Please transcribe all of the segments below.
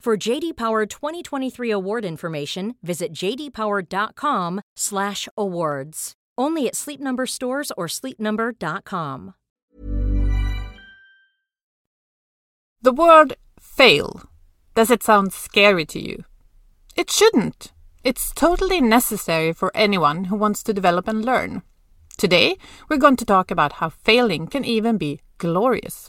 For JD Power 2023 award information, visit jdpower.com/awards. Only at Sleep Number stores or sleepnumber.com. The word fail. Does it sound scary to you? It shouldn't. It's totally necessary for anyone who wants to develop and learn. Today, we're going to talk about how failing can even be glorious.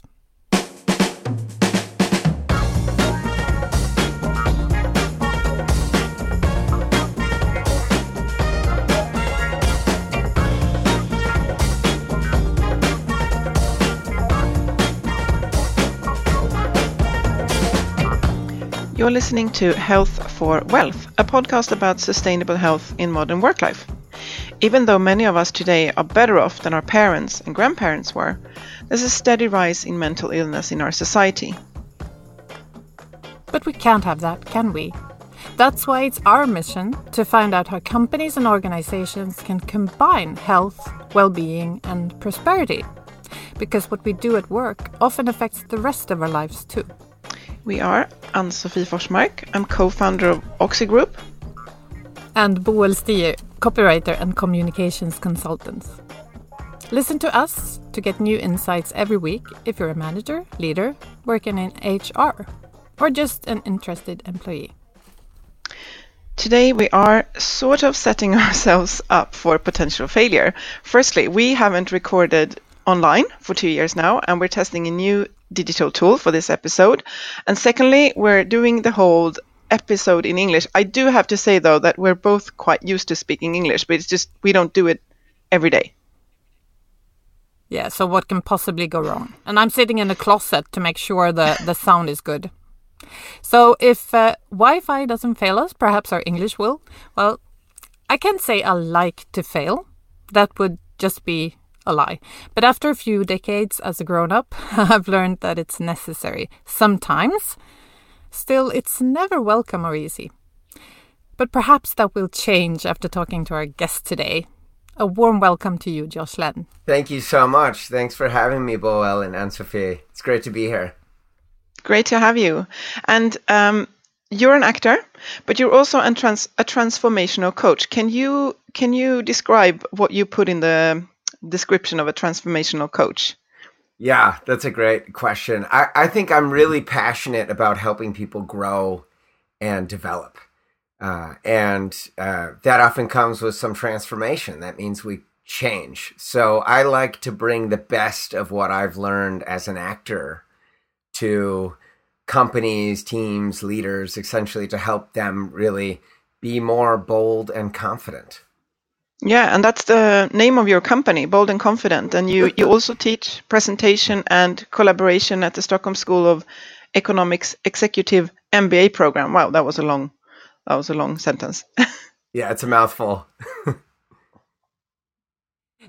You're listening to Health for Wealth, a podcast about sustainable health in modern work life. Even though many of us today are better off than our parents and grandparents were, there's a steady rise in mental illness in our society. But we can't have that, can we? That's why it's our mission to find out how companies and organizations can combine health, well being, and prosperity. Because what we do at work often affects the rest of our lives too. We are Ann-Sofie Forsmark. I'm co-founder of Oxy Group. And Boel Stier, copywriter and communications consultant. Listen to us to get new insights every week if you're a manager, leader, working in HR, or just an interested employee. Today we are sort of setting ourselves up for potential failure. Firstly, we haven't recorded online for two years now, and we're testing a new digital tool for this episode. And secondly, we're doing the whole episode in English. I do have to say though that we're both quite used to speaking English, but it's just we don't do it every day. Yeah, so what can possibly go wrong? And I'm sitting in a closet to make sure the, the sound is good. So if uh, Wi Fi doesn't fail us, perhaps our English will. Well, I can't say I like to fail. That would just be a lie. But after a few decades as a grown up, I've learned that it's necessary sometimes. Still, it's never welcome or easy. But perhaps that will change after talking to our guest today. A warm welcome to you, Josh Len. Thank you so much. Thanks for having me, Boel and Ann-Sofie. It's great to be here. Great to have you. And um, you're an actor, but you're also a, trans- a transformational coach. Can you can you describe what you put in the description of a transformational coach? Yeah, that's a great question. I, I think I'm really passionate about helping people grow and develop. Uh, and uh, that often comes with some transformation. That means we change. So I like to bring the best of what I've learned as an actor to companies, teams, leaders, essentially to help them really be more bold and confident. Yeah, and that's the name of your company, Bold and Confident. And you, you also teach presentation and collaboration at the Stockholm School of Economics Executive MBA program. Wow, that was a long that was a long sentence. yeah, it's a mouthful.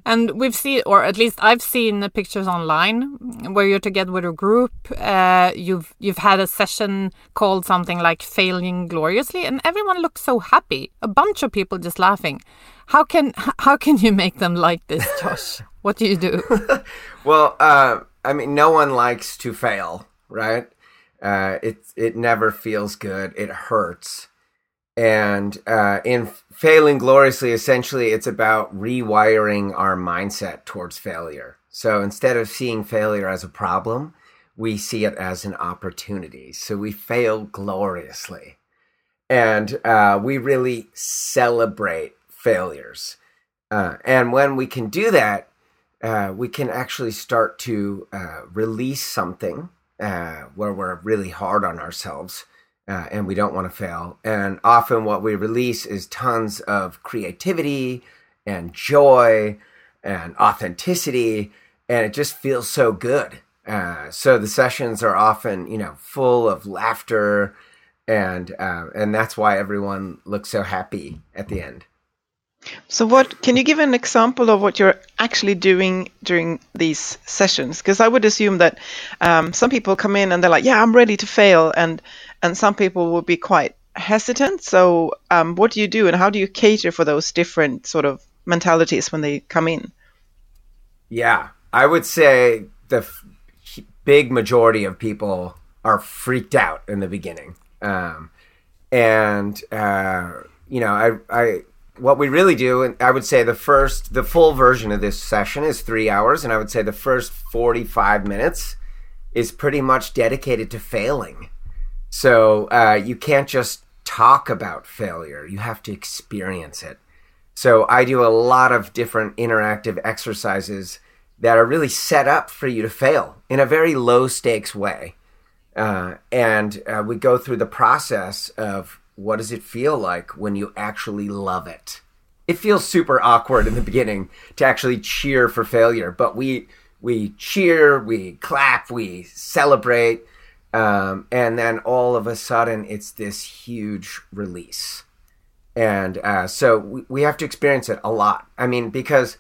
And we've seen, or at least I've seen the pictures online where you're together with a group. Uh, you've you've had a session called something like "Failing Gloriously," and everyone looks so happy. A bunch of people just laughing. How can how can you make them like this, Josh? what do you do? well, uh, I mean, no one likes to fail, right? Uh, it it never feels good. It hurts. And uh, in failing gloriously, essentially, it's about rewiring our mindset towards failure. So instead of seeing failure as a problem, we see it as an opportunity. So we fail gloriously. And uh, we really celebrate failures. Uh, and when we can do that, uh, we can actually start to uh, release something uh, where we're really hard on ourselves uh, and we don't want to fail. And often what we release is tons of creativity and joy and authenticity, and it just feels so good. Uh, so the sessions are often, you know, full of laughter, and uh, and that's why everyone looks so happy at the end. So, what can you give an example of what you're actually doing during these sessions? Because I would assume that um, some people come in and they're like, "Yeah, I'm ready to fail," and and some people will be quite hesitant. So, um, what do you do, and how do you cater for those different sort of mentalities when they come in? Yeah, I would say the f- big majority of people are freaked out in the beginning, um, and uh, you know, I, I, what we really do, and I would say the first, the full version of this session is three hours, and I would say the first forty-five minutes is pretty much dedicated to failing so uh, you can't just talk about failure, you have to experience it. So I do a lot of different interactive exercises that are really set up for you to fail in a very low stakes way. Uh, and uh, we go through the process of what does it feel like when you actually love it. It feels super awkward in the beginning to actually cheer for failure, but we we cheer, we clap, we celebrate, um, and then all of a sudden, it's this huge release. And uh, so we, we have to experience it a lot. I mean, because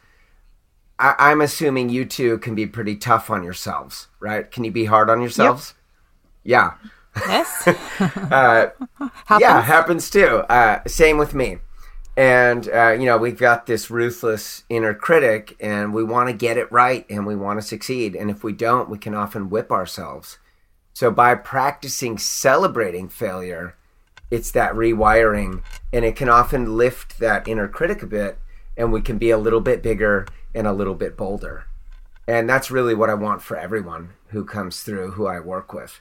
I, am assuming you two can be pretty tough on yourselves, right? Can you be hard on yourselves? Yep. Yeah. Yes. uh, happens. Yeah, happens too. Uh, same with me. And, uh, you know, we've got this ruthless inner critic and we want to get it right and we want to succeed. And if we don't, we can often whip ourselves. So by practicing celebrating failure, it's that rewiring and it can often lift that inner critic a bit and we can be a little bit bigger and a little bit bolder. And that's really what I want for everyone who comes through who I work with.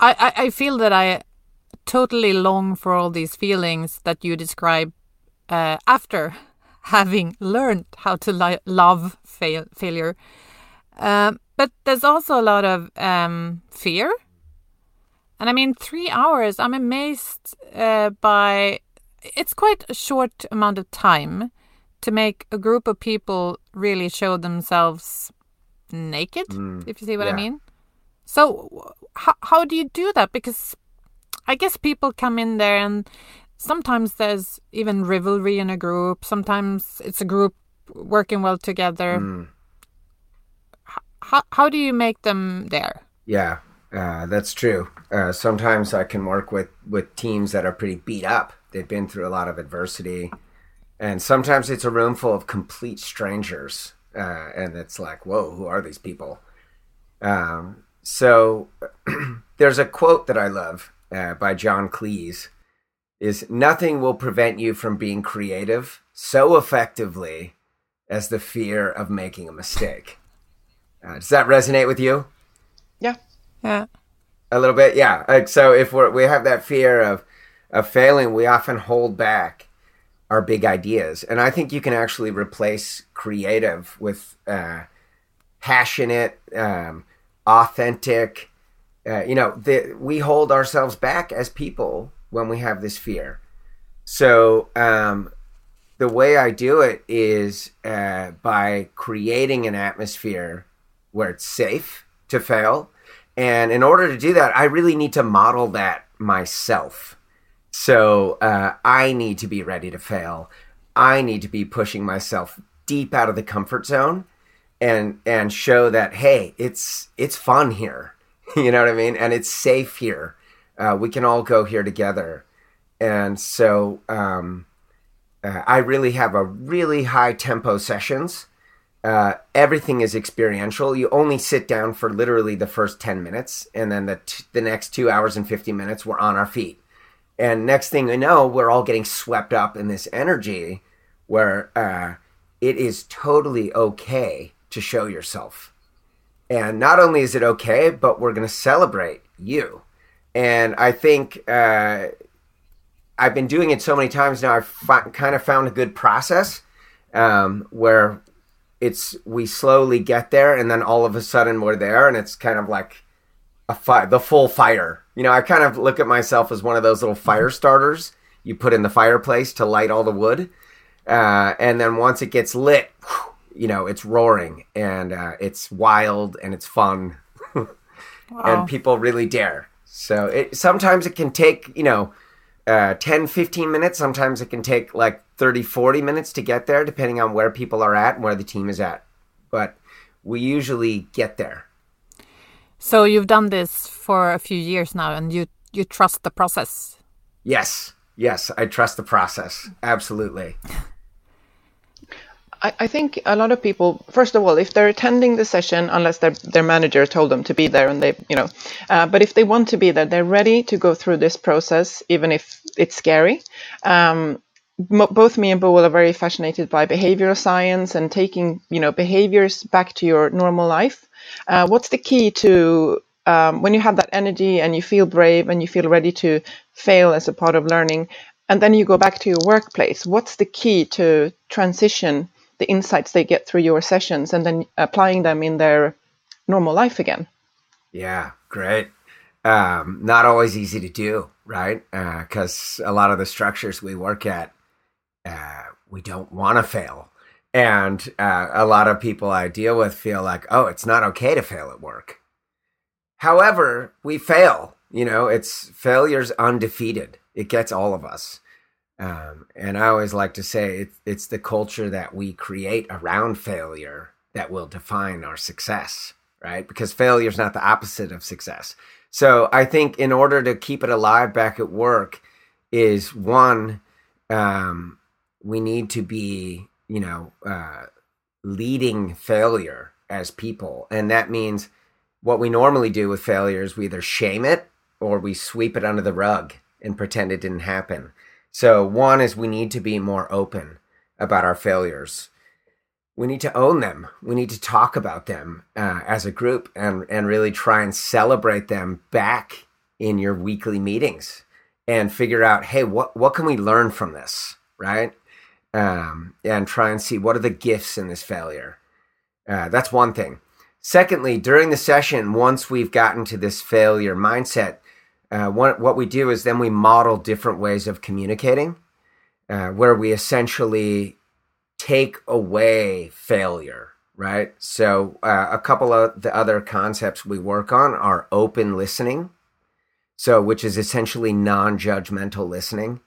I, I, feel that I totally long for all these feelings that you describe uh, after having learned how to love fail- failure um, but there's also a lot of um, fear. And I mean, three hours, I'm amazed uh, by it's quite a short amount of time to make a group of people really show themselves naked, mm, if you see what yeah. I mean. So, how, how do you do that? Because I guess people come in there and sometimes there's even rivalry in a group, sometimes it's a group working well together. Mm how, how do you make them there? Yeah, uh, that's true. Uh, sometimes I can work with, with teams that are pretty beat up. They've been through a lot of adversity. And sometimes it's a room full of complete strangers. Uh, and it's like, whoa, who are these people? Um, so there's a quote that I love uh, by John Cleese is nothing will prevent you from being creative so effectively as the fear of making a mistake. Uh, does that resonate with you? Yeah. Yeah. A little bit, yeah. Like so, if we we have that fear of of failing, we often hold back our big ideas, and I think you can actually replace creative with uh, passionate, um, authentic. Uh, you know, the, we hold ourselves back as people when we have this fear. So um, the way I do it is uh, by creating an atmosphere where it's safe to fail. And in order to do that, I really need to model that myself. So uh, I need to be ready to fail. I need to be pushing myself deep out of the comfort zone and and show that hey, it's it's fun here. you know what I mean? And it's safe here. Uh, we can all go here together. And so um, uh, I really have a really high tempo sessions. Uh, everything is experiential. You only sit down for literally the first 10 minutes, and then the, t- the next two hours and 50 minutes, we're on our feet. And next thing you know, we're all getting swept up in this energy where uh, it is totally okay to show yourself. And not only is it okay, but we're going to celebrate you. And I think uh, I've been doing it so many times now. I've fi- kind of found a good process um, where it's we slowly get there, and then all of a sudden we're there, and it's kind of like a fire, the full fire. You know, I kind of look at myself as one of those little fire starters you put in the fireplace to light all the wood, uh, and then once it gets lit, you know, it's roaring and uh, it's wild and it's fun, wow. and people really dare. So it sometimes it can take you know uh, 10, 15 minutes. Sometimes it can take like 30, 40 minutes to get there, depending on where people are at and where the team is at. But we usually get there. So you've done this for a few years now, and you you trust the process. Yes, yes, I trust the process. Absolutely. I, I think a lot of people, first of all, if they're attending the session, unless their their manager told them to be there, and they, you know, uh, but if they want to be there, they're ready to go through this process, even if it's scary. Um, both me and Bo are very fascinated by behavioral science and taking, you know, behaviors back to your normal life. Uh, what's the key to um, when you have that energy and you feel brave and you feel ready to fail as a part of learning, and then you go back to your workplace? What's the key to transition the insights they get through your sessions and then applying them in their normal life again? Yeah, great. Um, not always easy to do, right? Because uh, a lot of the structures we work at, uh, we don't want to fail. And uh, a lot of people I deal with feel like, oh, it's not okay to fail at work. However, we fail. You know, it's failure's undefeated. It gets all of us. Um, and I always like to say it, it's the culture that we create around failure that will define our success, right? Because failure is not the opposite of success. So I think in order to keep it alive back at work, is one, um, we need to be, you know, uh, leading failure as people. And that means what we normally do with failure is we either shame it or we sweep it under the rug and pretend it didn't happen. So, one is we need to be more open about our failures. We need to own them. We need to talk about them uh, as a group and, and really try and celebrate them back in your weekly meetings and figure out, hey, what, what can we learn from this, right? Um, and try and see what are the gifts in this failure. Uh, that's one thing. Secondly, during the session, once we've gotten to this failure mindset, uh, what, what we do is then we model different ways of communicating uh, where we essentially take away failure right? So uh, a couple of the other concepts we work on are open listening so which is essentially non-judgmental listening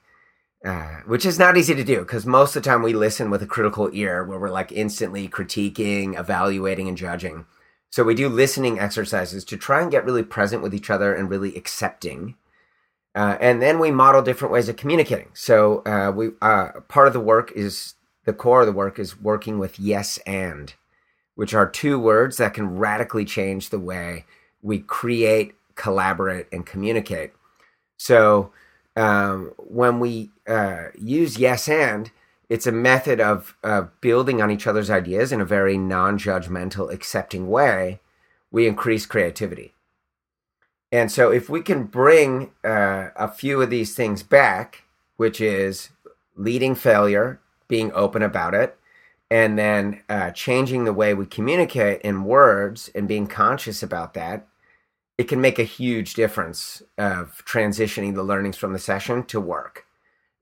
uh, which is not easy to do because most of the time we listen with a critical ear where we're like instantly critiquing evaluating and judging so we do listening exercises to try and get really present with each other and really accepting. Uh, and then we model different ways of communicating. So uh, we uh, part of the work is the core of the work is working with yes and, which are two words that can radically change the way we create, collaborate, and communicate. So um, when we uh, use yes and, it's a method of uh, building on each other's ideas in a very non-judgmental accepting way we increase creativity. And so if we can bring uh, a few of these things back which is leading failure being open about it and then uh, changing the way we communicate in words and being conscious about that it can make a huge difference of transitioning the learnings from the session to work.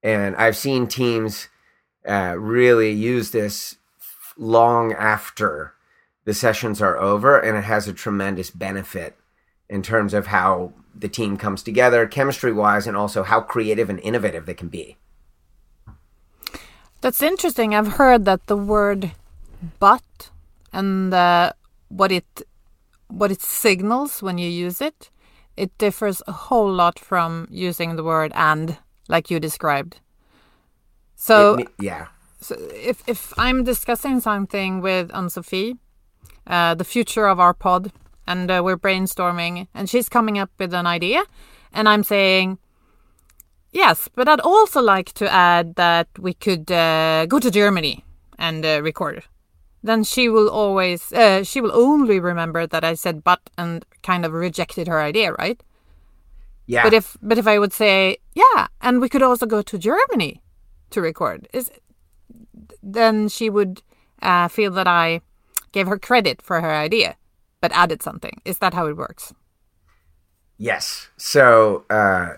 And i've seen teams uh, really use this long after the sessions are over, and it has a tremendous benefit in terms of how the team comes together, chemistry wise, and also how creative and innovative they can be. That's interesting. I've heard that the word "but" and uh, what it what it signals when you use it, it differs a whole lot from using the word "and," like you described. So It- yeah. so if if I'm discussing something with Ann-Sofie, uh, the future of our pod, and uh, we're brainstorming, and she's coming up with an idea, and I'm saying, yes, but I'd also like to add that we could uh, go to Germany and uh, record. Then she will always, uh, she will only remember that I said but and kind of rejected her idea, right? Yeah. But if but if I would say, yeah, and we could also go to Germany to record, is then she would uh, feel that I gave her credit for her idea, but added something. Is that how it works? Yes. So uh,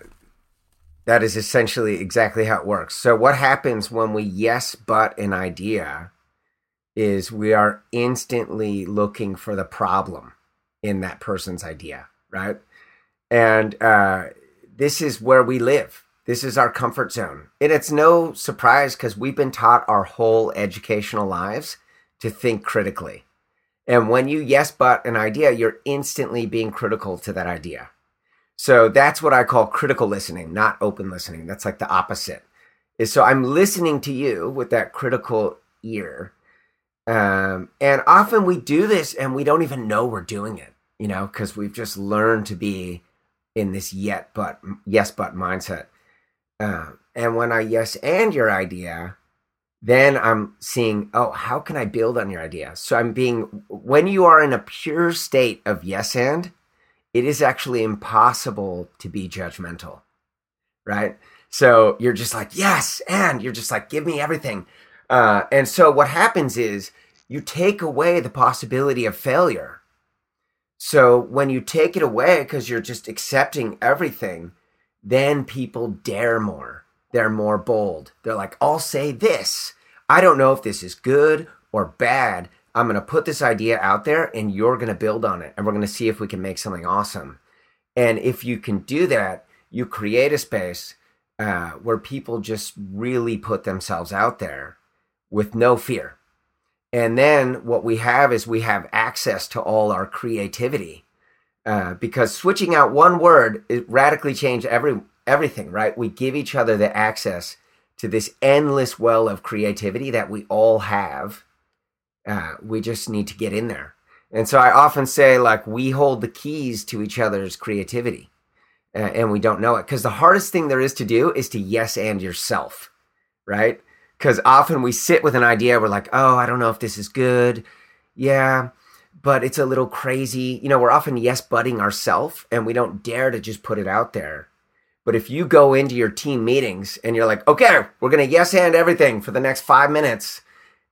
that is essentially exactly how it works. So what happens when we yes but an idea is we are instantly looking for the problem in that person's idea, right? And uh, this is where we live. This is our comfort zone. And it's no surprise because we've been taught our whole educational lives to think critically. And when you yes but an idea, you're instantly being critical to that idea. So that's what I call critical listening, not open listening. That's like the opposite. Is so I'm listening to you with that critical ear. Um, and often we do this and we don't even know we're doing it, you know, because we've just learned to be in this yet but yes but mindset. Uh, and when I yes and your idea, then I'm seeing, oh, how can I build on your idea? So I'm being, when you are in a pure state of yes and, it is actually impossible to be judgmental, right? So you're just like, yes, and you're just like, give me everything. Uh, and so what happens is you take away the possibility of failure. So when you take it away because you're just accepting everything, then people dare more. They're more bold. They're like, I'll say this. I don't know if this is good or bad. I'm going to put this idea out there and you're going to build on it and we're going to see if we can make something awesome. And if you can do that, you create a space uh, where people just really put themselves out there with no fear. And then what we have is we have access to all our creativity. Uh, because switching out one word it radically changed every everything, right? We give each other the access to this endless well of creativity that we all have. Uh, we just need to get in there. And so I often say, like, we hold the keys to each other's creativity, uh, and we don't know it. Because the hardest thing there is to do is to yes and yourself, right? Because often we sit with an idea, we're like, oh, I don't know if this is good. Yeah, but it's a little crazy. You know, we're often yes butting ourselves, and we don't dare to just put it out there. But if you go into your team meetings and you're like, okay, we're gonna yes hand everything for the next five minutes,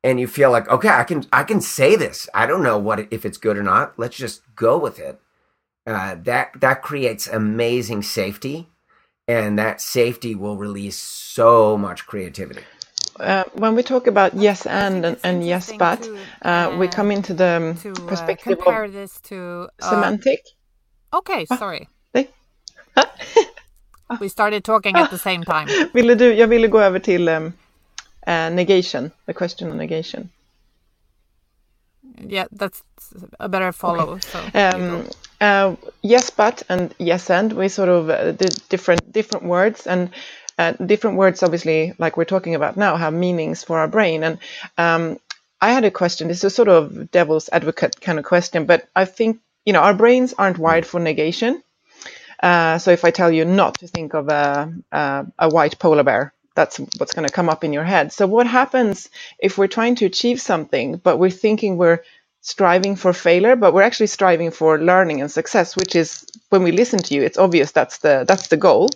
and you feel like, okay, I can I can say this. I don't know what if it's good or not. Let's just go with it. Uh, that that creates amazing safety, and that safety will release so much creativity. Uh, when we talk about yes and and, and yes but, to, uh, we come into the To um, uh, perspective compare of this to uh, semantic. Okay, sorry. We started talking at the same time. Ville du, jag ville gå över till um, uh, negation, the question of negation. Yeah, that's a better follow. So Um, uh, yes, but and yes, and we sort of uh, did different different words and uh, different words. Obviously, like we're talking about now, have meanings for our brain. And um, I had a question. This is sort of devil's advocate kind of question, but I think you know our brains aren't wired for negation. Uh, so if I tell you not to think of a a, a white polar bear, that's what's going to come up in your head. So what happens if we're trying to achieve something, but we're thinking we're striving for failure, but we're actually striving for learning and success, which is when we listen to you, it's obvious that's the that's the goal,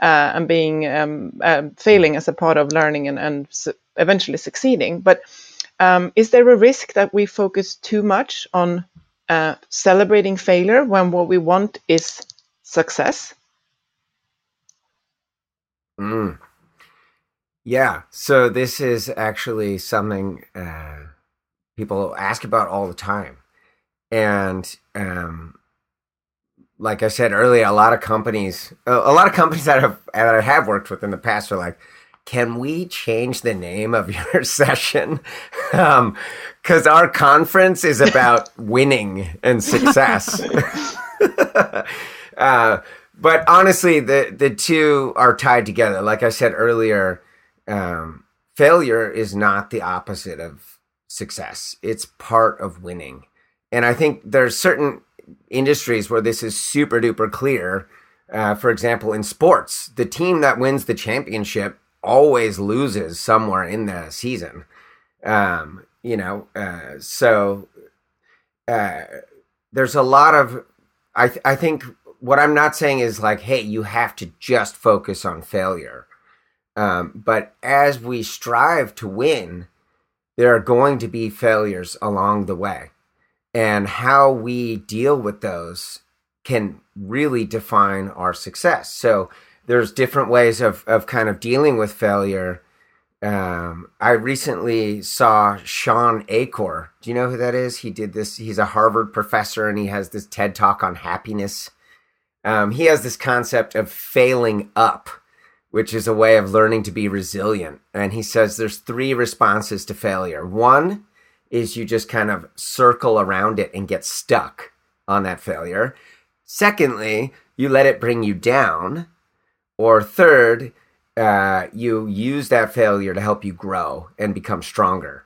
uh, and being um, um, failing as a part of learning and and su- eventually succeeding. But um, is there a risk that we focus too much on uh, celebrating failure when what we want is success? Mm. Yeah. So this is actually something uh, people ask about all the time, and um, like I said earlier, a lot of companies, a lot of companies that have that I have worked with in the past are like, can we change the name of your session? Um, because our conference is about winning and success. uh, but honestly, the the two are tied together. Like I said earlier, um, failure is not the opposite of success. It's part of winning, and I think there's certain industries where this is super duper clear. Uh, for example, in sports, the team that wins the championship always loses somewhere in the season. Um, you know, uh, so uh, there's a lot of. I th- I think what I'm not saying is like, hey, you have to just focus on failure. Um, but as we strive to win, there are going to be failures along the way. And how we deal with those can really define our success. So there's different ways of, of kind of dealing with failure. Um, I recently saw Shawn Achor. Do you know who that is? He did this. He's a Harvard professor and he has this TED talk on happiness. Um, he has this concept of failing up, which is a way of learning to be resilient. And he says there's three responses to failure. One is you just kind of circle around it and get stuck on that failure. Secondly, you let it bring you down. Or third, uh, you use that failure to help you grow and become stronger.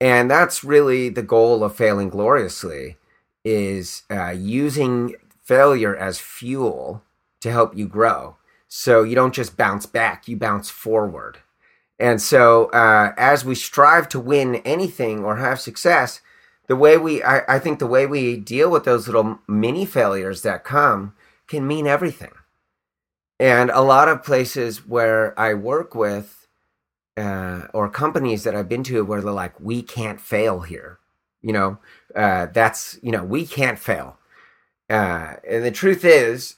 And that's really the goal of failing gloriously is uh, using failure as fuel to help you grow. So you don't just bounce back, you bounce forward. And so uh, as we strive to win anything or have success, the way we, I, I think the way we deal with those little mini failures that come can mean everything. And a lot of places where I work with, uh, or companies that I've been to where they're like, we can't fail here. You know, uh, that's, you know, we can't fail. Uh, and the truth is,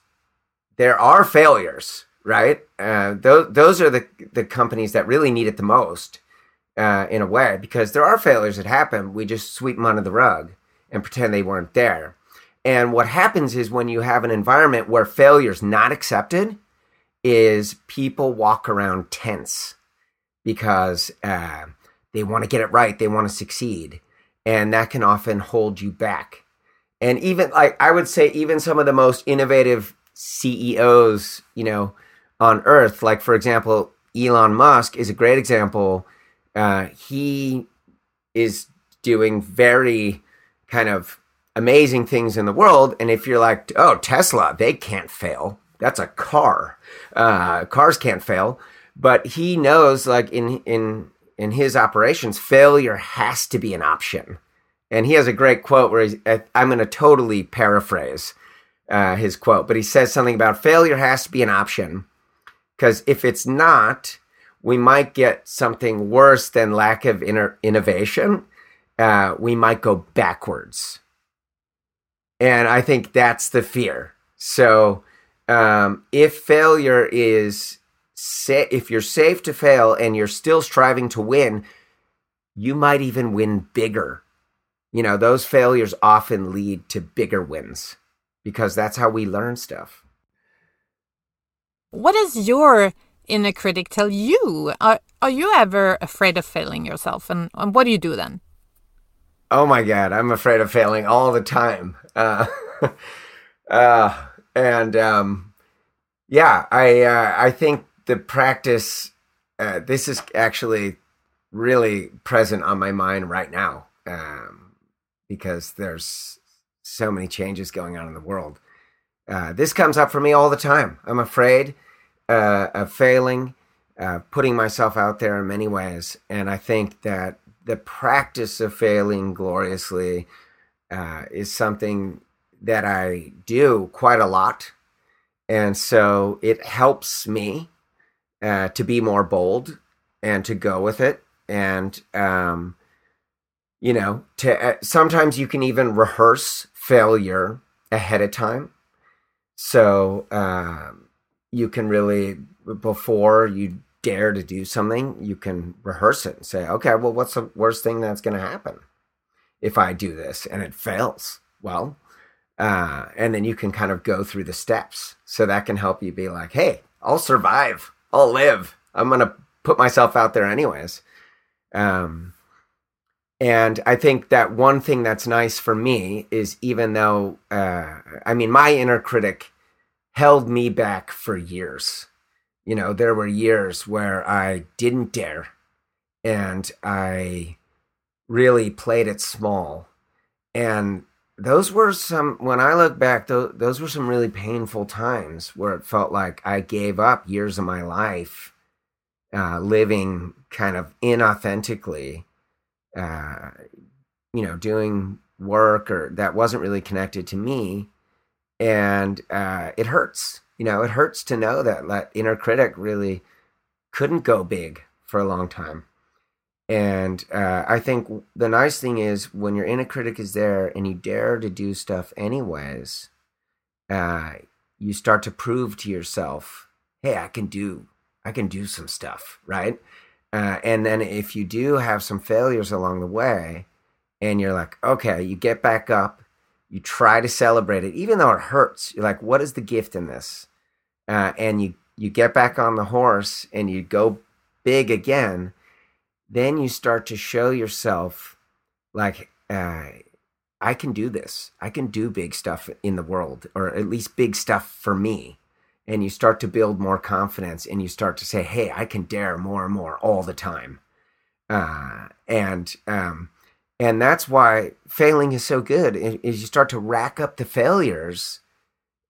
there are failures, right? Uh, those, those are the, the companies that really need it the most, uh, in a way, because there are failures that happen. We just sweep them under the rug and pretend they weren't there. And what happens is when you have an environment where failure is not accepted, is people walk around tense because uh, they want to get it right, they want to succeed, and that can often hold you back. And even like I would say, even some of the most innovative CEOs, you know, on earth, like for example, Elon Musk is a great example. Uh, he is doing very kind of amazing things in the world. And if you're like, oh, Tesla, they can't fail that's a car. Uh, cars can't fail, but he knows like in in in his operations, failure has to be an option. And he has a great quote where he's, I'm going to totally paraphrase uh, his quote, but he says something about failure has to be an option because if it's not, we might get something worse than lack of inner innovation. Uh, we might go backwards. And I think that's the fear. So um, if failure is sa- if you're safe to fail and you're still striving to win, you might even win bigger. You know, those failures often lead to bigger wins because that's how we learn stuff. What does your inner critic tell you? Are, are you ever afraid of failing yourself? And, and what do you do then? Oh my God, I'm afraid of failing all the time. Uh, uh, and um, yeah, I uh, I think the practice. Uh, this is actually really present on my mind right now um, because there's so many changes going on in the world. Uh, this comes up for me all the time. I'm afraid uh, of failing, uh, putting myself out there in many ways, and I think that the practice of failing gloriously uh, is something that I do quite a lot. And so it helps me uh, to be more bold and to go with it. And, um, you know, to uh, sometimes you can even rehearse failure ahead of time. So um, you can really, before you dare to do something, you can rehearse it and say, okay, well, what's the worst thing that's going to happen if I do this and it fails? Well, uh, and then you can kind of go through the steps. So that can help you be like, hey, I'll survive. I'll live. I'm going to put myself out there anyways. Um, and I think that one thing that's nice for me is even though, uh, I mean, my inner critic held me back for years. You know, there were years where I didn't dare and I really played it small. And those were some, when I look back, those, those were some really painful times where it felt like I gave up years of my life uh, living kind of inauthentically, uh, you know, doing work or that wasn't really connected to me. And uh, it hurts, you know, it hurts to know that that inner critic really couldn't go big for a long time. And uh, I think the nice thing is when your inner critic is there and you dare to do stuff anyways, uh, you start to prove to yourself, hey, I can do, I can do some stuff, right? Uh, and then if you do have some failures along the way, and you're like, okay, you get back up, you try to celebrate it, even though it hurts. You're like, what is the gift in this? Uh, and you you get back on the horse and you go big again then you start to show yourself like uh, I can do this. I can do big stuff in the world, or at least big stuff for me. And you start to build more confidence, and you start to say, "Hey, I can dare more and more all the time." Uh, and um, and that's why failing is so good. Is you start to rack up the failures.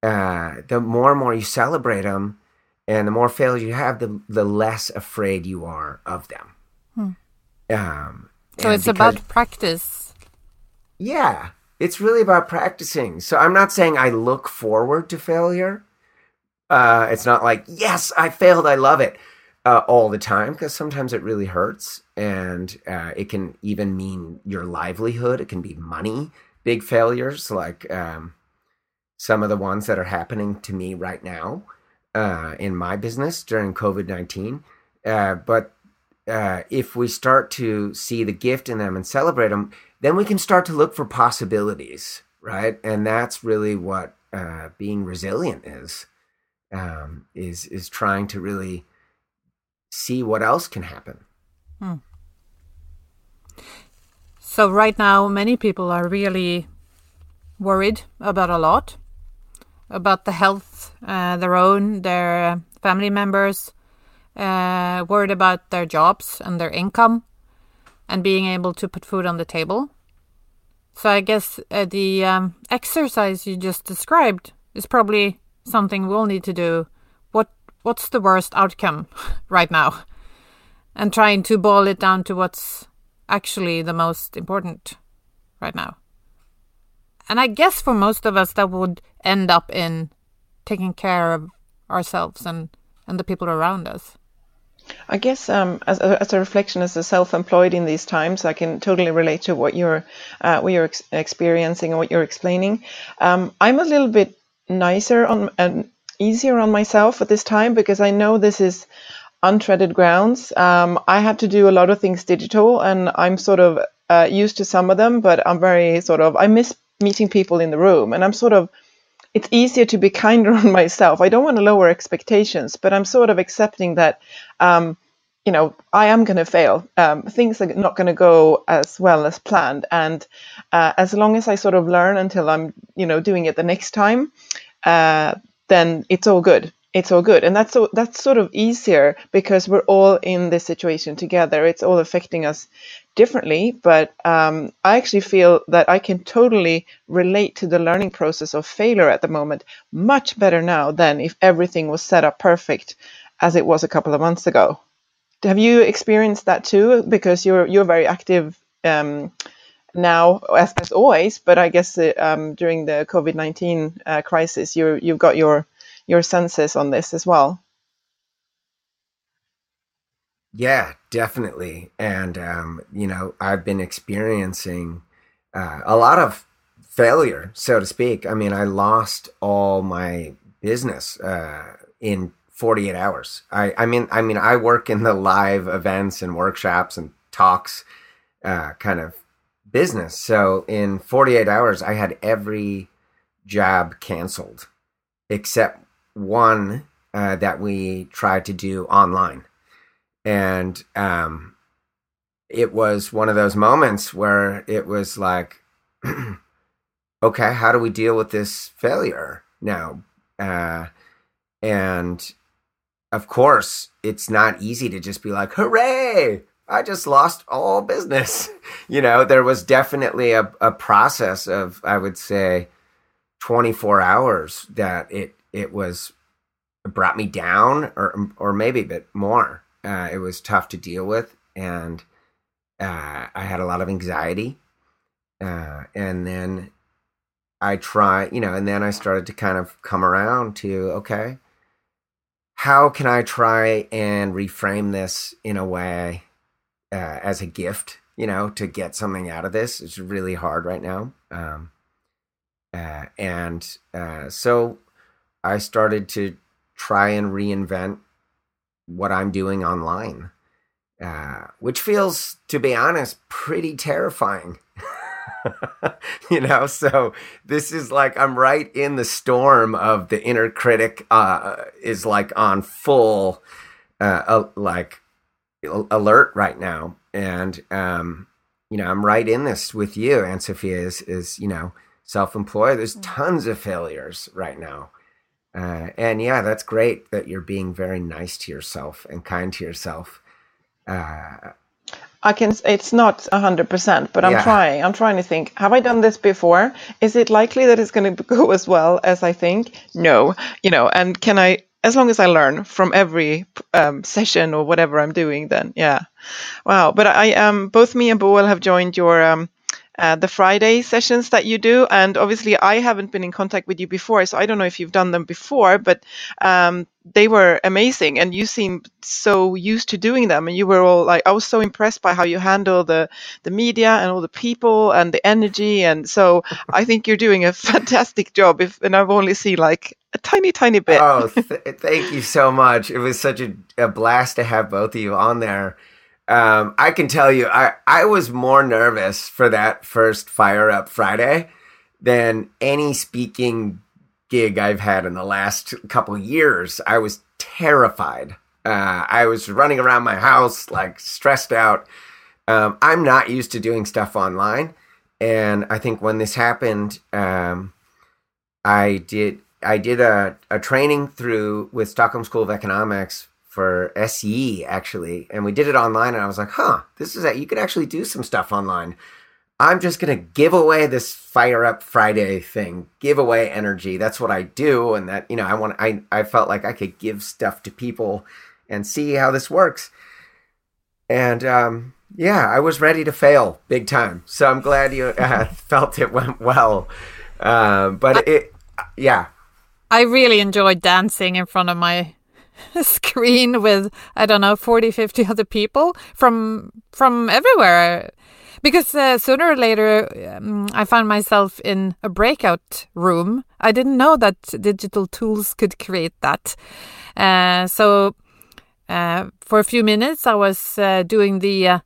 Uh, the more and more you celebrate them, and the more failures you have, the the less afraid you are of them. Hmm. Um, so it's because, about practice. Yeah, it's really about practicing. So I'm not saying I look forward to failure. Uh, it's not like yes, I failed, I love it uh, all the time because sometimes it really hurts, and uh, it can even mean your livelihood. It can be money. Big failures like um, some of the ones that are happening to me right now uh, in my business during COVID nineteen. Uh, but uh, if we start to see the gift in them and celebrate them, then we can start to look for possibilities, right? And that's really what being resilient is. Um, is is trying to really see what else can happen. Hmm. So right now, many people are really worried about a lot, about the health, uh, their own, their family members, uh, worried about their jobs and their income and being able to put food on the table. So I guess uh, the um, exercise you just described is probably something we'll need to do. What what's the worst outcome right now? And trying to boil it down to what's actually the most important right now. And I guess for most of us that would end up in taking care of ourselves and, and the people around us. I guess um, as, a, as a reflection as a self-employed in these times, I can totally relate to what you're uh, what you're ex- experiencing and what you're explaining. Um, I'm a little bit nicer on and easier on myself at this time because I know this is untreaded grounds. Um, I have to do a lot of things digital, and I'm sort of uh, used to some of them, but I'm very sort of I miss meeting people in the room, and I'm sort of it's easier to be kinder on myself. I don't want to lower expectations, but I'm sort of accepting that, um, you know, I am going to fail. Um, things are not going to go as well as planned, and uh, as long as I sort of learn until I'm, you know, doing it the next time, uh, then it's all good. It's all good. And that's that's sort of easier because we're all in this situation together. It's all affecting us differently. But um, i actually feel that i can totally relate to the learning process of failure at the moment much better now than if everything was set up perfect as it was a couple of months ago. Have you experienced that too? Because you're you're very active um, now as, as always but i guess uh, um, during the covid-19 uh, crisis you you've got your your senses on this as well. Yeah, definitely. And, um, you know, I've been experiencing uh, a lot of failure, so to speak. I mean, I lost all my business uh, in 48 hours. I, I mean, I mean, I work in the live events and workshops and talks uh, kind of business. So in 48 hours, I had every job canceled except one uh, that we tried to do online. and um, it was one of those moments where it was like, okay, how do we deal with this failure now? Uh, and of course, it's not easy to just be like, hooray, I just lost all business. You know, there was definitely a, a process of, I would say, 24 hours that it, it was brought me down or, or maybe a bit more. Uh, it was tough to deal with. And uh, I had a lot of anxiety. Uh, and then I try, you know, and then I started to kind of come around to, okay, how can I try and reframe this in a way uh, as a gift, you know, to get something out of this? It's really hard right now. Um, uh, and uh, so I started to try and reinvent what I'm doing online, uh, which feels, to be honest, pretty terrifying. you know, so this is like I'm right in the storm of the inner critic uh, is like on full uh, uh, like alert right now, and um, you know I'm right in this with you. And Sophia is is you know self-employed. There's mm. tons of failures right now. Uh, and yeah, that's great that you're being very nice to yourself and kind to yourself. Uh, I can. It's not a hundred percent, but I'm yeah. trying. I'm trying to think. Have I done this before? Is it likely that it's going to go as well as I think? No. You know, and can I? As long as I learn from every um, session or whatever I'm doing, then yeah. Wow. But I um both me and Boel have joined your um uh, the Friday sessions that you do. And obviously, I haven't been in contact with you before, so I don't know if you've done them before, but um, they were amazing. And you seem so used to doing them. And you were all like, I was so impressed by how you handle the, the media and all the people and the energy. And so I think you're doing a fantastic job. If And I've only seen like a tiny, tiny bit. Oh, th- thank you so much. It was such a, a blast to have both of you on there. Um, I can tell you, I, I was more nervous for that first Fire Up Friday than any speaking gig I've had in the last couple years. I was terrified. Uh, I was running around my house like stressed out. Um, I'm not used to doing stuff online, and I think when this happened, um, I did I did a, a training through with Stockholm School of Economics for SE actually, and we did it online. And I was like, huh, this is that you can actually do some stuff online. I'm just gonna give away this fire up Friday thing, give away energy. That's what I do, and that you know, I want. I I felt like I could give stuff to people and see how this works. And um, yeah, I was ready to fail big time. So I'm glad you uh, felt it went well. Um, but I, it, yeah, I really enjoyed dancing in front of my screen with I don't know 40 50 other people from from everywhere. Because uh, sooner or later um, I found myself in a breakout room. I didn't know that digital tools could create that. Uh, so uh, for a few minutes I was uh, doing the uh,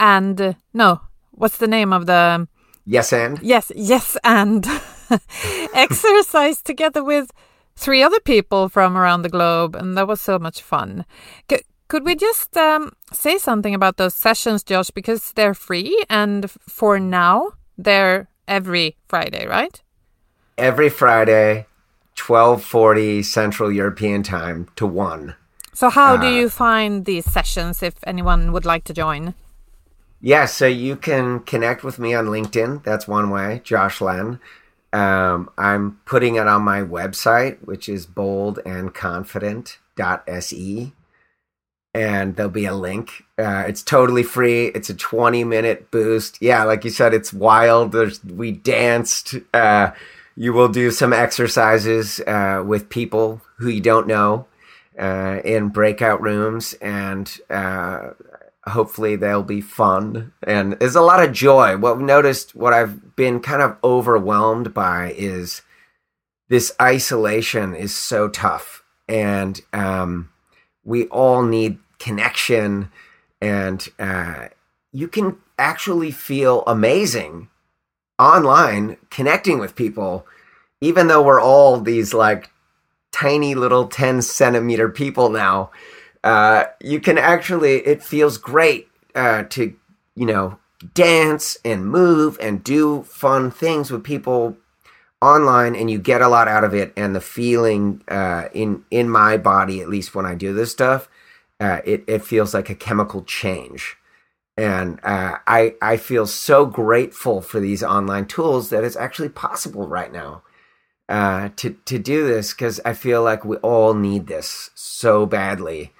and no what's the name of the yes and? Yes yes and. Exercise together with three other people from around the globe, and that was so much fun. C could we just um, say something about those sessions, Josh? Because they're free, and for now, they're every Friday, right? Every Friday, twelve forty Central European Time to one. So, how uh, do you find these sessions if anyone would like to join? Yeah, so you can connect with me on LinkedIn. That's one way, Josh Lenn. Um, I'm putting it on my website, which is boldandconfident.se. And there'll be a link. Uh, it's totally free. It's a 20 minute boost. Yeah, like you said, it's wild. There's, we danced. Uh, you will do some exercises uh, with people who you don't know uh, in breakout rooms. And uh, hopefully they'll be fun. And there's a lot of joy. What we've noticed what i've been kind of overwhelmed by is this isolation is so tough. And um, we all need connection. And uh, you can actually feel amazing online connecting with people even though we're all these like tiny little 10 centimeter people now uh, you can actually, it feels great uh, to, you know, dance and move and do fun things with people online and you get a lot out of it. And the feeling uh, in in my body at least when i do this stuff uh, it, it feels like a chemical change. And uh, I, I feel so grateful for these online tools that it's actually possible right now uh, to, to do this because i feel like we all need this so badly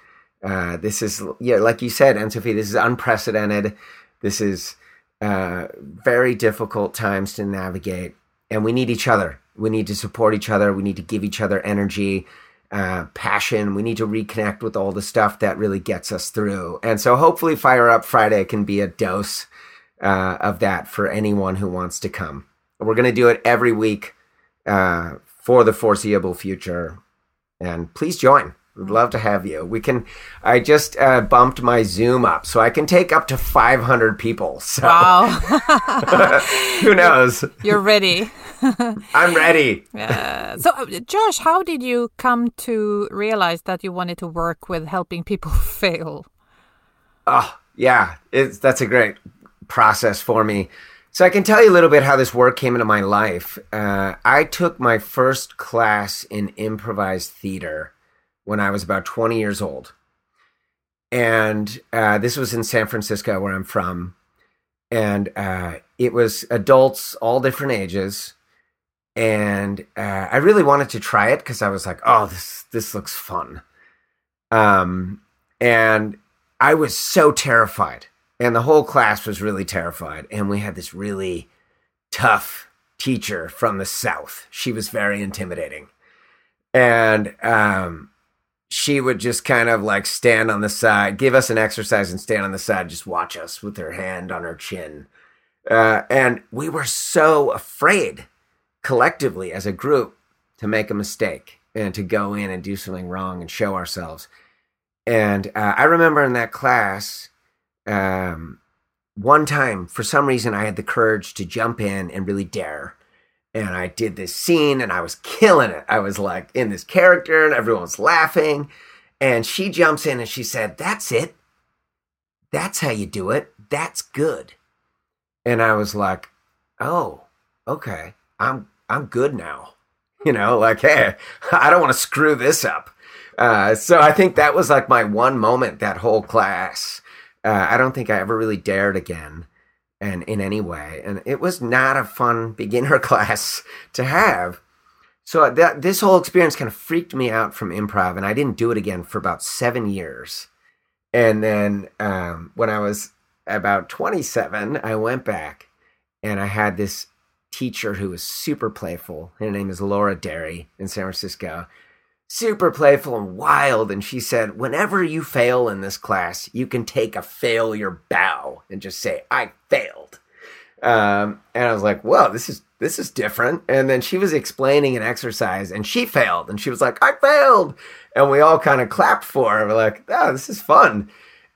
uh, this is yeah like you said and sophie this is unprecedented this is uh, very difficult times to navigate and we need each other. We need to support each other. We need to give each other energy, uh, passion. We need to reconnect with all the stuff that really gets us through. And so, hopefully, Fire Up Friday can be a dose uh, of that for anyone who wants to come. We're going to do it every week uh, for the foreseeable future. And please join. We'd love to have you. We can. I just uh, bumped my Zoom up, so I can take up to 500 people. So. Wow. who knows? You're ready. I'm ready. Uh, so, uh, Josh, how did you come to realize that you wanted to work with helping people fail? Oh, yeah. It's that's a great process for me. So I can tell you a little bit how this work came into my life. Uh, I took my first class in improvised theater when I was about 20 years old. And uh, this was in San Francisco, where I'm from. And uh, it was adults, all different ages. And uh, I really wanted to try it because I was like, oh, this, this looks fun. Um, and I was so terrified. And the whole class was really terrified. And we had this really tough teacher from the South. She was very intimidating. And um, she would just kind of like stand on the side, give us an exercise and stand on the side, just watch us with her hand on her chin. Uh, and we were so afraid collectively as a group to make a mistake and to go in and do something wrong and show ourselves. And uh, I remember in that class, um, one time, for some reason, I had the courage to jump in and really dare and I did this scene and I was killing it. I was like in this character and everyone's laughing. And she jumps in and she said, That's it. That's how you do it. That's good. And I was like, Oh, okay. I'm I'm good now. You know, like, hey, I don't want to screw this up. Uh, so I think that was like my one moment that whole class. Uh, I don't think I ever really dared again and in any way. And it was not a fun beginner class to have. So that this whole experience kind of freaked me out from improv, and I didn't do it again for about seven years. And then um, when I was about 27, I went back and I had this teacher who was super playful. Her name is Laura Derry in San Francisco super playful and wild. And she said, Whenever you fail in this class, you can take a failure bow and just say, I failed. Um, and I was like, Whoa, this is this is different. And then she was explaining an exercise and she failed. And she was like, I failed. And we all kind of clapped for her. We're like, oh, this is fun.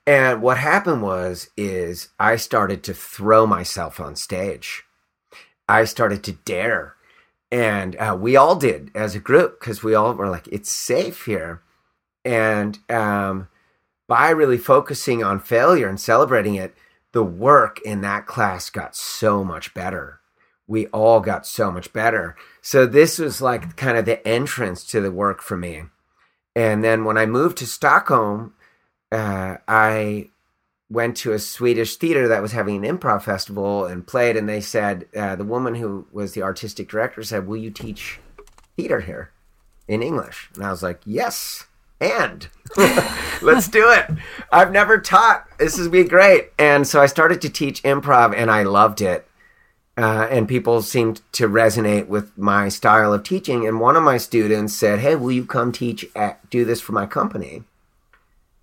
And what happened was, is I started to throw myself on stage. I started to dare and uh, we all did as a group because we all were like it's safe here. And um, by really focusing on failure and celebrating it the work in that class got so much better. We all got so much better. So this was like kind of the entrance to the work for me. And then when i moved to stockholm uh, i went to a Swedish theater that was having an improv festival and played, and they said uh, the woman who was the artistic director said, "Will you teach theater here in English?" And I was like, "Yes." And let's do it. I've never taught. This is be great. And so I started to teach improv, and I loved it. Uh, and people seemed to resonate with my style of teaching. And one of my students said, "Hey, will you come teach at, do this for my company?"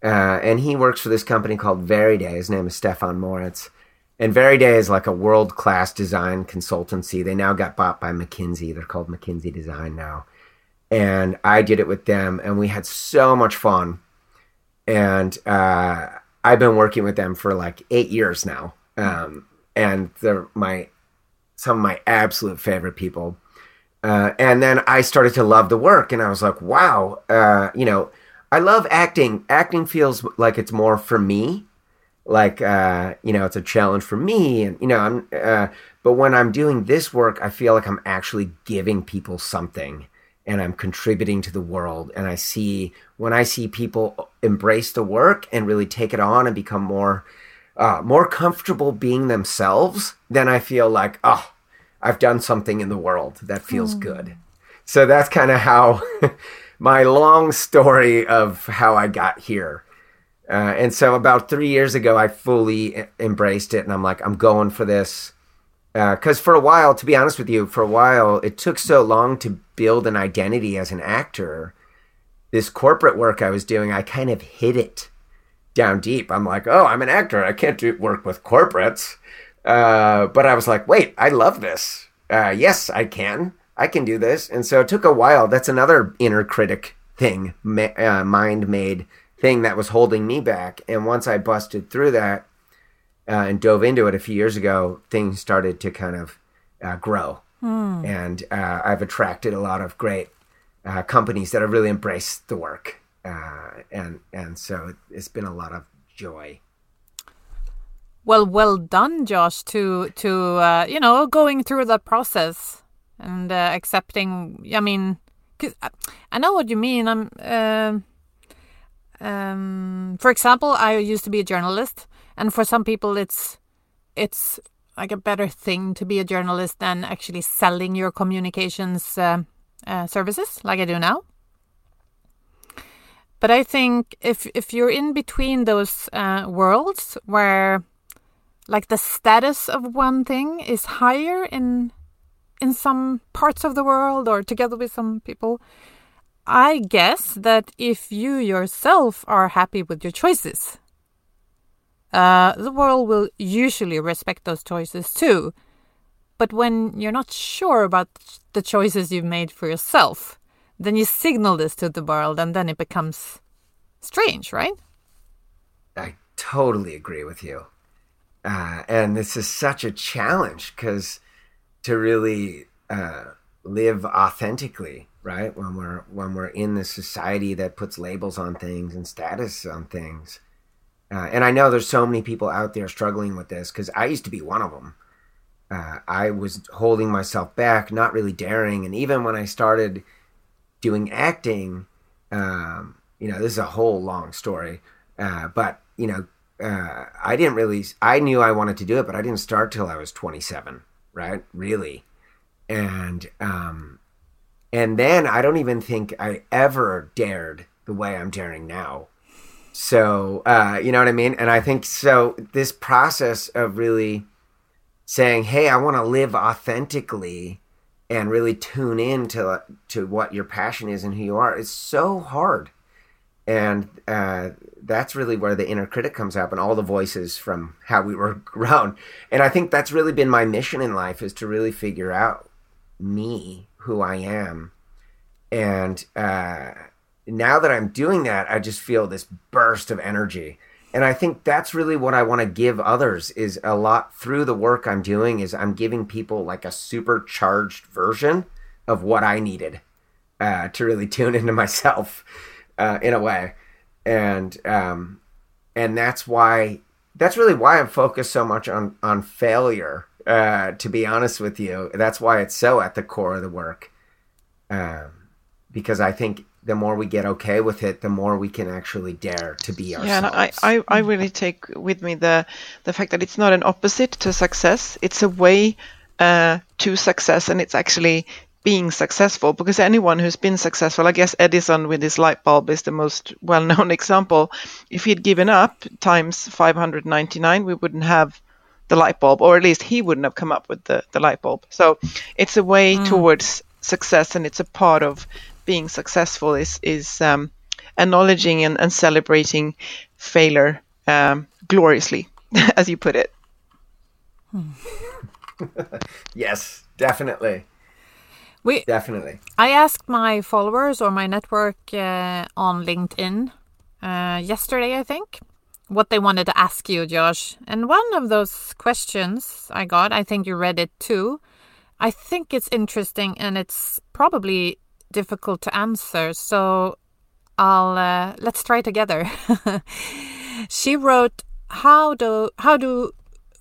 Uh, and he works for this company called Veryday. His name is Stefan Moritz. And Veryday is like a world class design consultancy. They now got bought by McKinsey. They're called McKinsey Design now. And I did it with them, and we had so much fun. And uh, I've been working with them for like eight years now. Um, and they're my some of my absolute favorite people. Uh, and then I started to love the work, and I was like, wow, uh, you know, I love acting. Acting feels like it's more for me. Like uh, you know, it's a challenge for me, and you know, I'm. Uh, but when I'm doing this work, I feel like I'm actually giving people something, and I'm contributing to the world. And I see when I see people embrace the work and really take it on and become more, uh, more comfortable being themselves, then I feel like, oh, I've done something in the world that feels mm. good. So that's kind of how my long story of how I got here. Uh, and so about three years ago, I fully embraced it, and I'm like, I'm going for this. Because uh, for a while, to be honest with you, for a while, it took so long to build an identity as an actor. This corporate work I was doing, I kind of hid it down deep. I'm like, oh, I'm an actor. I can't do work with corporates. Uh, but I was like, wait, I love this. Uh, yes, I can. I can do this. And so it took a while. That's another inner critic thing, ma- uh, mind made thing that was holding me back. And once I busted through that uh, and dove into it a few years ago, things started to kind of uh, grow. Hmm. And uh, I've attracted a lot of great uh, companies that have really embraced the work. Uh, and, and so it's been a lot of joy. Well, well done, Josh, to to you know going through the process and uh, accepting. I mean, cause I, I, know what you mean. I'm. Uh, um, for example, I used to be a journalist, and for some people, it's it's like a better thing to be a journalist than actually selling your communications uh, uh, services, like I do now. But I think if if you're in between those uh, worlds where like the status of one thing is higher in in some parts of the world or together with some people. I guess that if you yourself are happy with your choices, uh, the world will usually respect those choices too. But when you're not sure about the choices you've made for yourself, then you signal this to the world and then it becomes strange, right? I totally agree with you. Uh, and this is such a challenge because to really uh, live authentically, right? When we're when we're in this society that puts labels on things and status on things. Uh, and I know there's so many people out there struggling with this because I used to be one of them. Uh, I was holding myself back, not really daring, and even when I started doing acting, um, you know, this is a whole long story, uh, but you know, uh, I didn't really. I knew I wanted to do it, but I didn't start till I was 27 right? Really. And um and then I don't even think I ever dared the way I'm daring now. So, uh, you know what I mean? And I think so this process of really saying, "Hey, I want to live authentically." and really tune in to to what your passion is and who you are it's so hard and uh, that's really where the inner critic comes up and all the voices from how we were grown. And i think that's really been my mission in life is to really figure out me who i am. And uh, now that i'm doing that i just feel this burst of energy. And i think that's really what i want to give others is a lot through the work i'm doing is i'm giving people like a supercharged version of what i needed uh, to really tune into myself uh, in a way, and um, and that's why that's really why I'm focused so much on on failure. Uh, to be honest with you, that's why it's so at the core of the work. Um, because I think the more we get okay with it, the more we can actually dare to be ourselves. Yeah, and I, I, I really take with me the the fact that it's not an opposite to success. It's a way uh, to success, and it's actually being successful because anyone who's been successful, I guess Edison with his light bulb is the most well known example. If he'd given up times 599, we wouldn't have the light bulb, or at least he wouldn't have come up with the, the light bulb. So it's a way mm. towards success, and it's a part of being successful is is um, acknowledging and, and celebrating failure um, gloriously, as you put it. yes, definitely. We definitely. I asked my followers or my network uh, on LinkedIn uh, yesterday, I think, what they wanted to ask you, Josh. And one of those questions I got, I think you read it too. I think it's interesting and it's probably difficult to answer. So I'll uh, let's try together. she wrote, "How do how do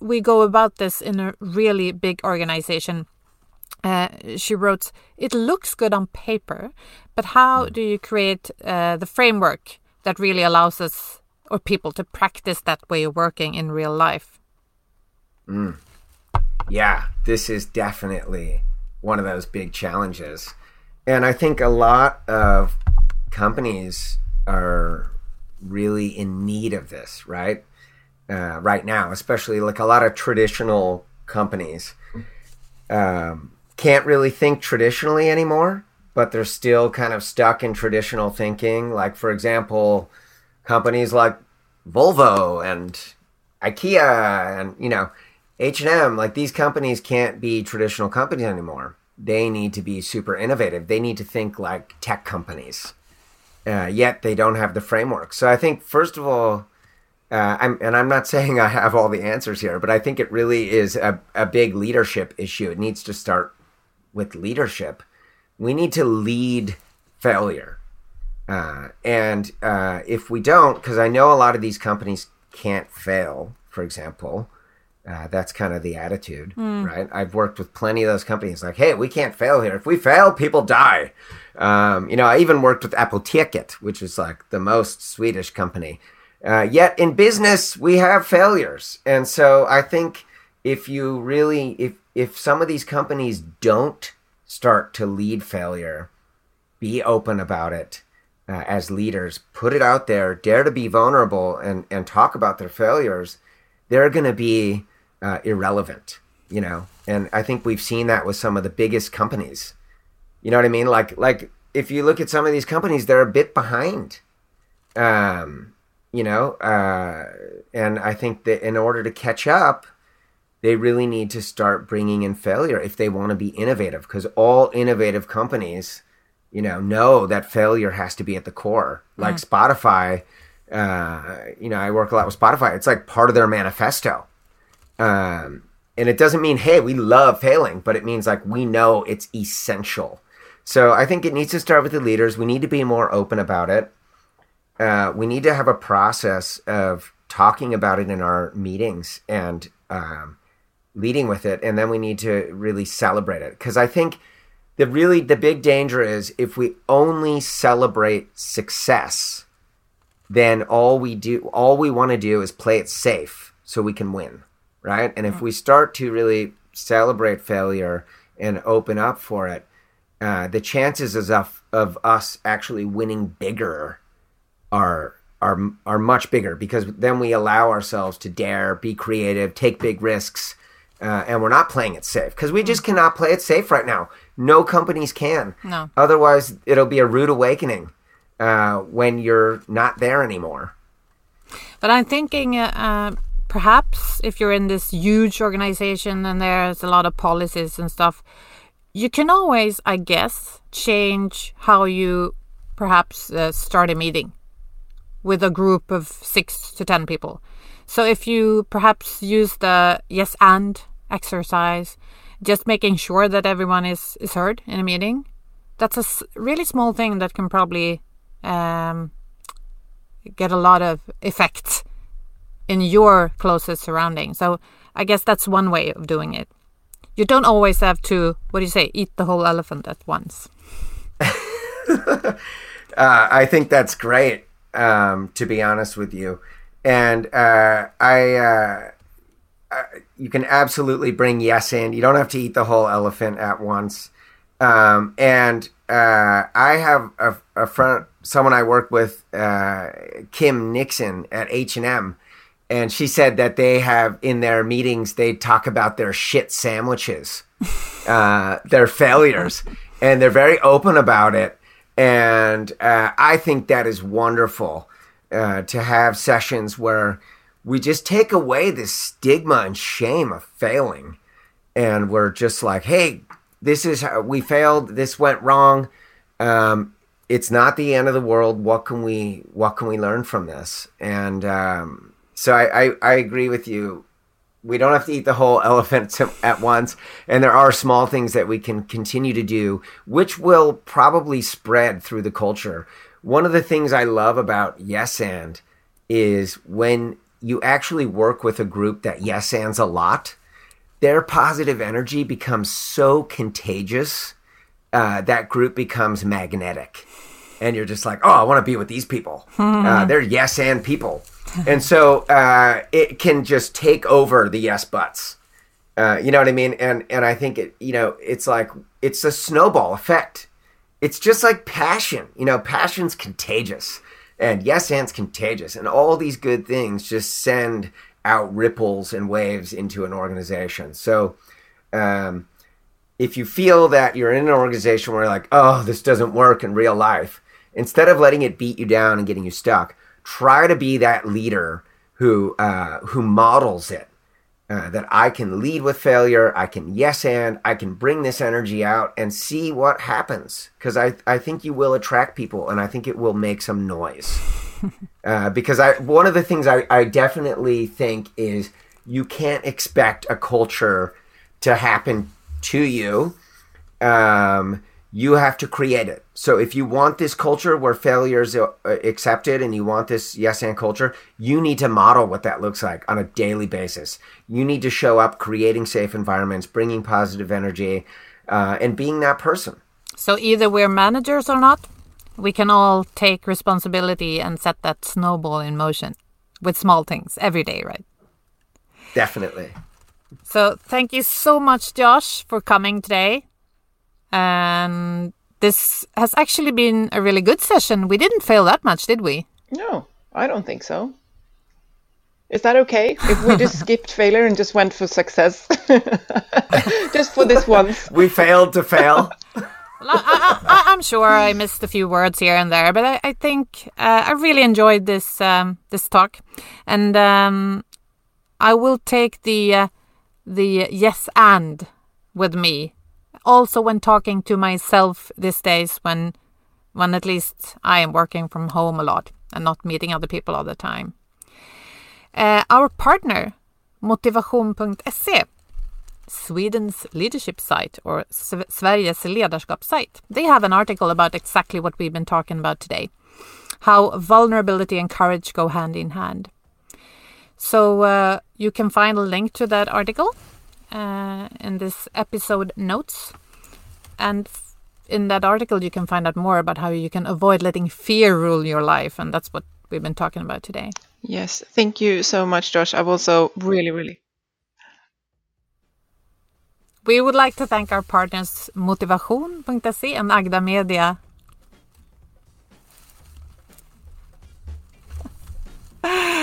we go about this in a really big organization?" Uh, she wrote, "It looks good on paper, but how do you create uh, the framework that really allows us or people to practice that way of working in real life?" Mm. Yeah, this is definitely one of those big challenges. And I think a lot of companies are really in need of this, right? Uh, right now, especially like a lot of traditional companies um, can't really think traditionally anymore, but they're still kind of stuck in traditional thinking. Like, for example, companies like Volvo and IKEA and, you know, H&M, like these companies can't be traditional companies anymore. They need to be super innovative. They need to think like tech companies. Uh, yet they don't have the framework. So I think first of all, uh, I'm, and I'm not saying I have all the answers here, but I think it really is a, a big leadership issue. It needs to start with leadership. We need to lead failure. Uh, and uh, if we don't, because I know a lot of these companies can't fail, for example, uh, that's kind of the attitude, mm. right? I've worked with plenty of those companies like, hey, we can't fail here. If we fail, people die. Um, you know, I even worked with Apoteket, which is like the most Swedish company. Uh, yet in business, we have failures. And so I think if you really, if, if some of these companies don't start to lead failure, be open about it uh, as leaders, put it out there, dare to be vulnerable and, and talk about their failures, they're going to be uh, irrelevant, you know. And I think we've seen that with some of the biggest companies. You know what I mean? Like like if you look at some of these companies, they're a bit behind. Um, you know, uh, and I think that in order to catch up, they really need to start bringing in failure if they want to be innovative. Because all innovative companies, you know, know that failure has to be at the core. Like mm. Spotify, uh, you know, I work a lot with Spotify. It's like part of their manifesto. Um, and it doesn't mean, hey, we love failing, but it means like we know it's essential. So I think it needs to start with the leaders. We need to be more open about it. Uh, we need to have a process of talking about it in our meetings and um, leading with it, and then we need to really celebrate it. Because I think the really the big danger is if we only celebrate success, then all we do, all we want to do is play it safe so we can win right? And if we start to really celebrate failure and open up for it, uh, the chances of of us actually winning bigger are are are much bigger because then we allow ourselves to dare, be creative, take big risks, uh, and we're not playing it safe because we just cannot play it safe right now. No companies can. No. Otherwise, it'll be a rude awakening uh, when you're not there anymore. But I'm thinking uh, um, perhaps if you're in this huge organization and there's a lot of policies and stuff, you can always, I guess, change how you perhaps uh, start a meeting with a group of six to ten people. So if you perhaps use the yes and exercise, just making sure that everyone is, is heard in a meeting, that's a really small thing that can probably um, get a lot of effect in your closest surroundings. So I guess that's one way of doing it. You don't always have to, what do you say, eat the whole elephant at once. uh, I think that's great, um, to be honest with you. And uh, I, uh, uh, you can absolutely bring yes in. You don't have to eat the whole elephant at once. Um, and uh, I have a, a friend, someone I work with, uh, Kim Nixon at H and M and she said that they have in their meetings they talk about their shit sandwiches, uh, their failures, and they're very open about it. And uh, I think that is wonderful uh, to have sessions where we just take away this stigma and shame of failing, and we're just like, hey, this is how we failed. This went wrong. Um, it's not the end of the world. What can we What can we learn from this? And um, so I, I, I agree with you. We don't have to eat the whole elephant at once, and there are small things that we can continue to do, which will probably spread through the culture. One of the things I love about Yes and is when you actually work with a group that yes ands a lot, their positive energy becomes so contagious uh, that group becomes magnetic. And you're just like, oh, I want to be with these people. uh, they're yes and people. and so uh, it can just take over the yes buts. Uh, you know what I mean? And and I think it, you know, it's like it's a snowball effect. It's just like passion. You know, passion's contagious, and yes and's contagious, and all these good things just send out ripples and waves into an organization. So, um, if you feel that you're in an organization where like, oh, this doesn't work in real life, instead of letting it beat you down and getting you stuck, try to be that leader who uh, who models it uh, that I can lead with failure, I can yes and, I can bring this energy out and see what happens. Because I, I think you will attract people and I think it will make some noise. uh, because I one of the things I, I definitely think is you can't expect a culture to happen to you. Um, you have to create it. So if you want this culture where failure is uh, accepted and you want this yes and culture, you need to model what that looks like on a daily basis. You need to show up creating safe environments, bringing positive energy, uh, and being that person. So either we're managers or not, we can all take responsibility and set that snowball in motion with small things every day, right? Definitely. So thank you so much, Josh, for coming today. And this has actually been a really good session. We didn't fail that much, did we? No, I don't think so. Is that okay if we just skipped failure and just went for success? just for this once. We failed to fail. Well, I, am sure I missed a few words here and there, but I, I think uh, I really enjoyed this um, this talk, and um, I will take the uh, the yes and with me also when talking to myself these days when when at least I am working from home a lot and not meeting other people all the time. Uh, our partner, motivation.se, Sweden's leadership site or Sveriges ledarskapssite, they have an article about exactly what we've been talking about today how vulnerability and courage go hand in hand. So uh, you can find a link to that article uh, in this episode notes. And in that article, you can find out more about how you can avoid letting fear rule your life. And that's what we've been talking about today. Yes. Thank you so much, Josh. I've also really, really. We would like to thank our partners Motivation.se and Agda Media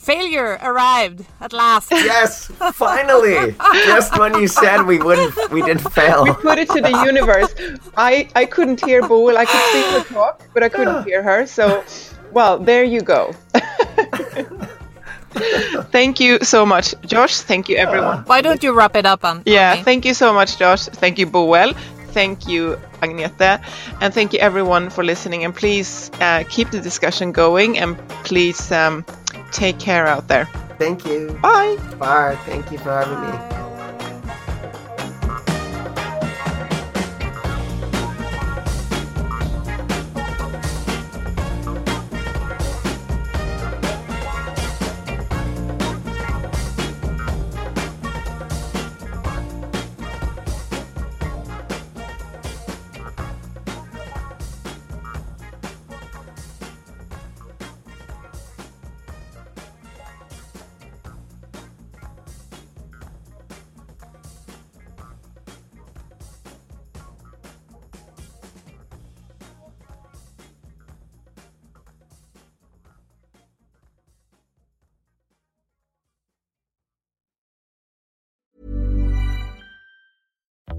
Failure arrived at last. Yes, finally. Just when you said we wouldn't, we didn't fail. We put it to the universe. I I couldn't hear Boel. I could see her talk, but I couldn't hear her. So, well, there you go. thank you so much, Josh. Thank you, everyone. Why don't you wrap it up on? Yeah, thank you so much, Josh. Thank you, Boel. Thank you, Agnete. And thank you, everyone, for listening. And please uh, keep the discussion going. And please um, take care out there. Thank you. Bye. Bye. Thank you for having me.